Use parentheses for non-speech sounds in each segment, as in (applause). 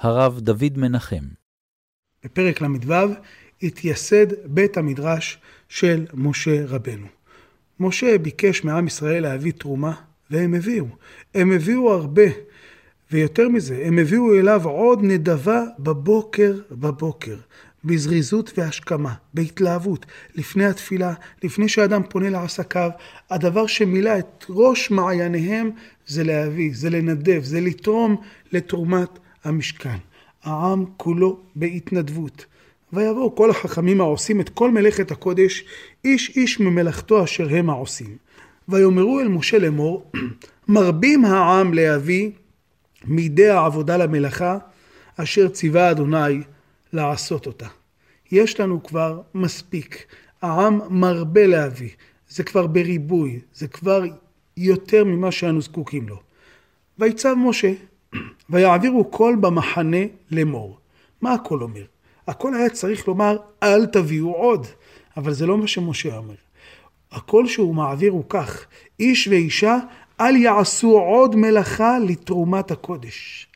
הרב דוד מנחם. בפרק ל"ו התייסד בית המדרש של משה רבנו. משה ביקש מעם ישראל להביא תרומה, והם הביאו. הם הביאו הרבה, ויותר מזה, הם הביאו אליו עוד נדבה בבוקר בבוקר, בזריזות והשכמה, בהתלהבות, לפני התפילה, לפני שאדם פונה לעסקיו, הדבר שמילא את ראש מעייניהם זה להביא, זה לנדב, זה לתרום לתרומת המשכן. העם כולו בהתנדבות. ויבואו כל החכמים העושים את כל מלאכת הקודש, איש איש ממלאכתו אשר הם העושים. ויאמרו אל משה לאמור, (clears throat) מרבים העם להביא מידי העבודה למלאכה, אשר ציווה אדוני לעשות אותה. יש לנו כבר מספיק. העם מרבה להביא. זה כבר בריבוי, זה כבר יותר ממה שאנו זקוקים לו. ויצב משה, ויעבירו קול במחנה לאמור. מה הקול אומר? הקול היה צריך לומר, אל תביאו עוד. אבל זה לא מה שמשה אומר. הקול שהוא מעביר הוא כך, איש ואישה, אל יעשו עוד מלאכה לתרומת הקודש.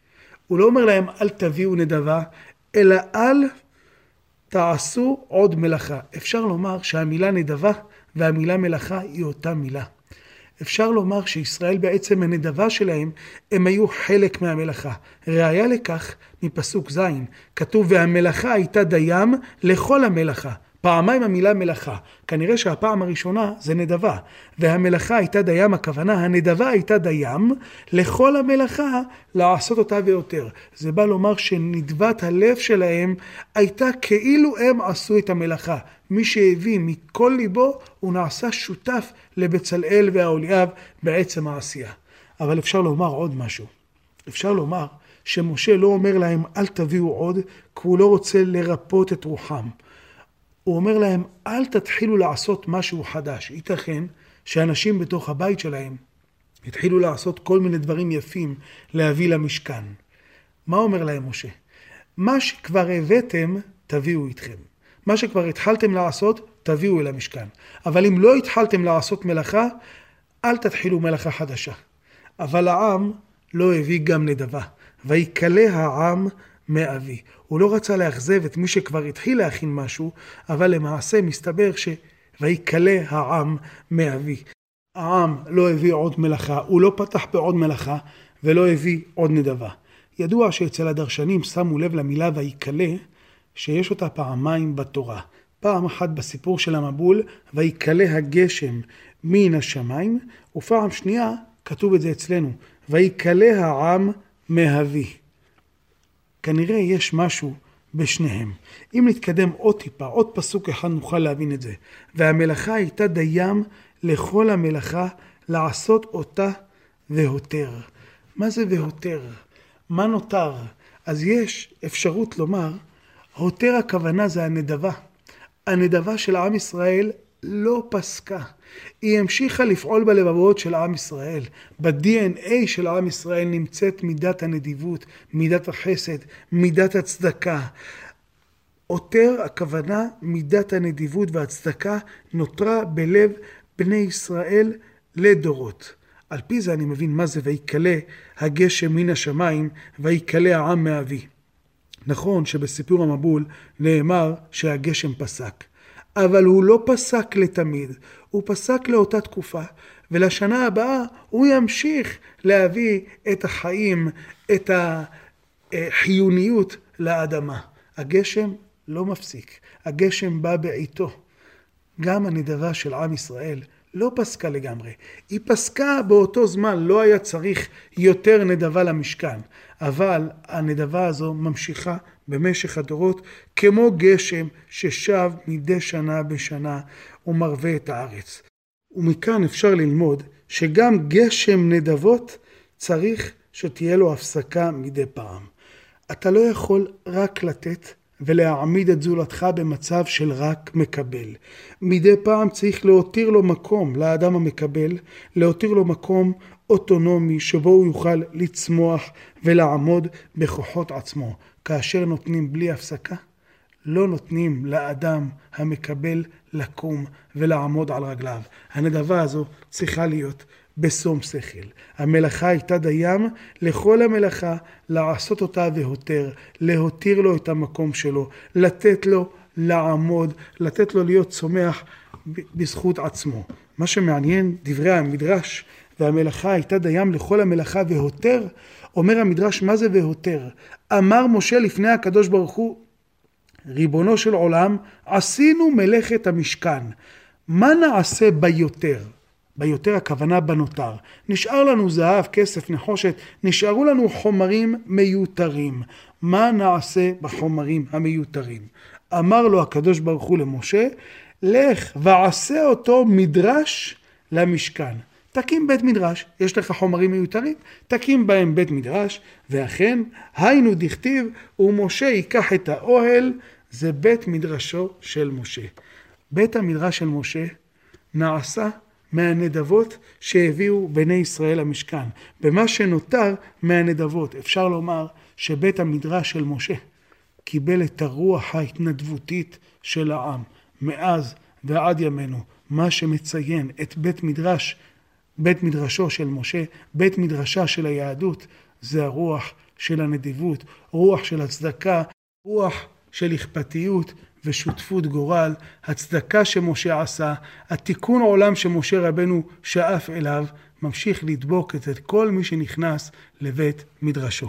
הוא לא אומר להם, אל תביאו נדבה, אלא אל תעשו עוד מלאכה. אפשר לומר שהמילה נדבה והמילה מלאכה היא אותה מילה. אפשר לומר שישראל בעצם הנדבה שלהם, הם היו חלק מהמלאכה. ראיה לכך מפסוק ז', כתוב והמלאכה הייתה דים לכל המלאכה. פעמיים המילה מלאכה. כנראה שהפעם הראשונה זה נדבה. והמלאכה הייתה דים, הכוונה הנדבה הייתה דים לכל המלאכה לעשות אותה ויותר. זה בא לומר שנדבת הלב שלהם הייתה כאילו הם עשו את המלאכה. מי שהביא מכל ליבו הוא נעשה שותף לבצלאל והאוליאב בעצם העשייה. אבל אפשר לומר עוד משהו. אפשר לומר שמשה לא אומר להם אל תביאו עוד, כי הוא לא רוצה לרפות את רוחם. הוא אומר להם, אל תתחילו לעשות משהו חדש. ייתכן שאנשים בתוך הבית שלהם התחילו לעשות כל מיני דברים יפים להביא למשכן. מה אומר להם משה? מה שכבר הבאתם, תביאו איתכם. מה שכבר התחלתם לעשות, תביאו אל המשכן. אבל אם לא התחלתם לעשות מלאכה, אל תתחילו מלאכה חדשה. אבל העם לא הביא גם נדבה. ויקלא העם מאבי. הוא לא רצה לאכזב את מי שכבר התחיל להכין משהו, אבל למעשה מסתבר ש... ויקלא העם מאבי. העם לא הביא עוד מלאכה, הוא לא פתח בעוד מלאכה ולא הביא עוד נדבה. ידוע שאצל הדרשנים שמו לב למילה ויקלא, שיש אותה פעמיים בתורה. פעם אחת בסיפור של המבול, ויקלא הגשם מן השמיים, ופעם שנייה, כתוב את זה אצלנו, ויקלא העם מאבי. כנראה יש משהו בשניהם. אם נתקדם עוד טיפה, עוד פסוק אחד נוכל להבין את זה. והמלאכה הייתה דים לכל המלאכה לעשות אותה והותר. מה זה והותר? מה נותר? אז יש אפשרות לומר, הותר הכוונה זה הנדבה. הנדבה של עם ישראל לא פסקה. היא המשיכה לפעול בלבבות של עם ישראל. ב-DNA של עם ישראל נמצאת מידת הנדיבות, מידת החסד, מידת הצדקה. עותר הכוונה מידת הנדיבות והצדקה נותרה בלב בני ישראל לדורות. על פי זה אני מבין מה זה ויקלה הגשם מן השמיים ויקלה העם מאבי. נכון שבסיפור המבול נאמר שהגשם פסק. אבל הוא לא פסק לתמיד, הוא פסק לאותה תקופה, ולשנה הבאה הוא ימשיך להביא את החיים, את החיוניות לאדמה. הגשם לא מפסיק, הגשם בא בעיתו. גם הנדבה של עם ישראל לא פסקה לגמרי. היא פסקה באותו זמן, לא היה צריך יותר נדבה למשכן, אבל הנדבה הזו ממשיכה במשך הדורות, כמו גשם ששב מדי שנה בשנה ומרווה את הארץ. ומכאן אפשר ללמוד שגם גשם נדבות צריך שתהיה לו הפסקה מדי פעם. אתה לא יכול רק לתת ולהעמיד את זולתך במצב של רק מקבל. מדי פעם צריך להותיר לו מקום לאדם המקבל, להותיר לו מקום אוטונומי שבו הוא יוכל לצמוח ולעמוד בכוחות עצמו. כאשר נותנים בלי הפסקה, לא נותנים לאדם המקבל לקום ולעמוד על רגליו. הנדבה הזו צריכה להיות בשום שכל. המלאכה הייתה דיים לכל המלאכה לעשות אותה והותר, להותיר לו את המקום שלו, לתת לו לעמוד, לתת לו להיות צומח בזכות עצמו. מה שמעניין, דברי המדרש, והמלאכה הייתה דיים לכל המלאכה והותר, אומר המדרש, מה זה והותר? אמר משה לפני הקדוש ברוך הוא, ריבונו של עולם, עשינו מלאכת המשכן. מה נעשה ביותר? ביותר הכוונה בנותר. נשאר לנו זהב, כסף, נחושת, נשארו לנו חומרים מיותרים. מה נעשה בחומרים המיותרים? אמר לו הקדוש ברוך הוא למשה, לך ועשה אותו מדרש למשכן. תקים בית מדרש, יש לך חומרים מיותרים, תקים בהם בית מדרש, ואכן, היינו דכתיב, ומשה ייקח את האוהל, זה בית מדרשו של משה. בית המדרש של משה נעשה מהנדבות שהביאו בני ישראל למשכן. במה שנותר מהנדבות, אפשר לומר שבית המדרש של משה קיבל את הרוח ההתנדבותית של העם. מאז ועד ימינו, מה שמציין את בית מדרש, בית מדרשו של משה, בית מדרשה של היהדות, זה הרוח של הנדיבות, רוח של הצדקה, רוח של אכפתיות ושותפות גורל, הצדקה שמשה עשה, התיקון עולם שמשה רבנו שאף אליו, ממשיך לדבוק את כל מי שנכנס לבית מדרשו.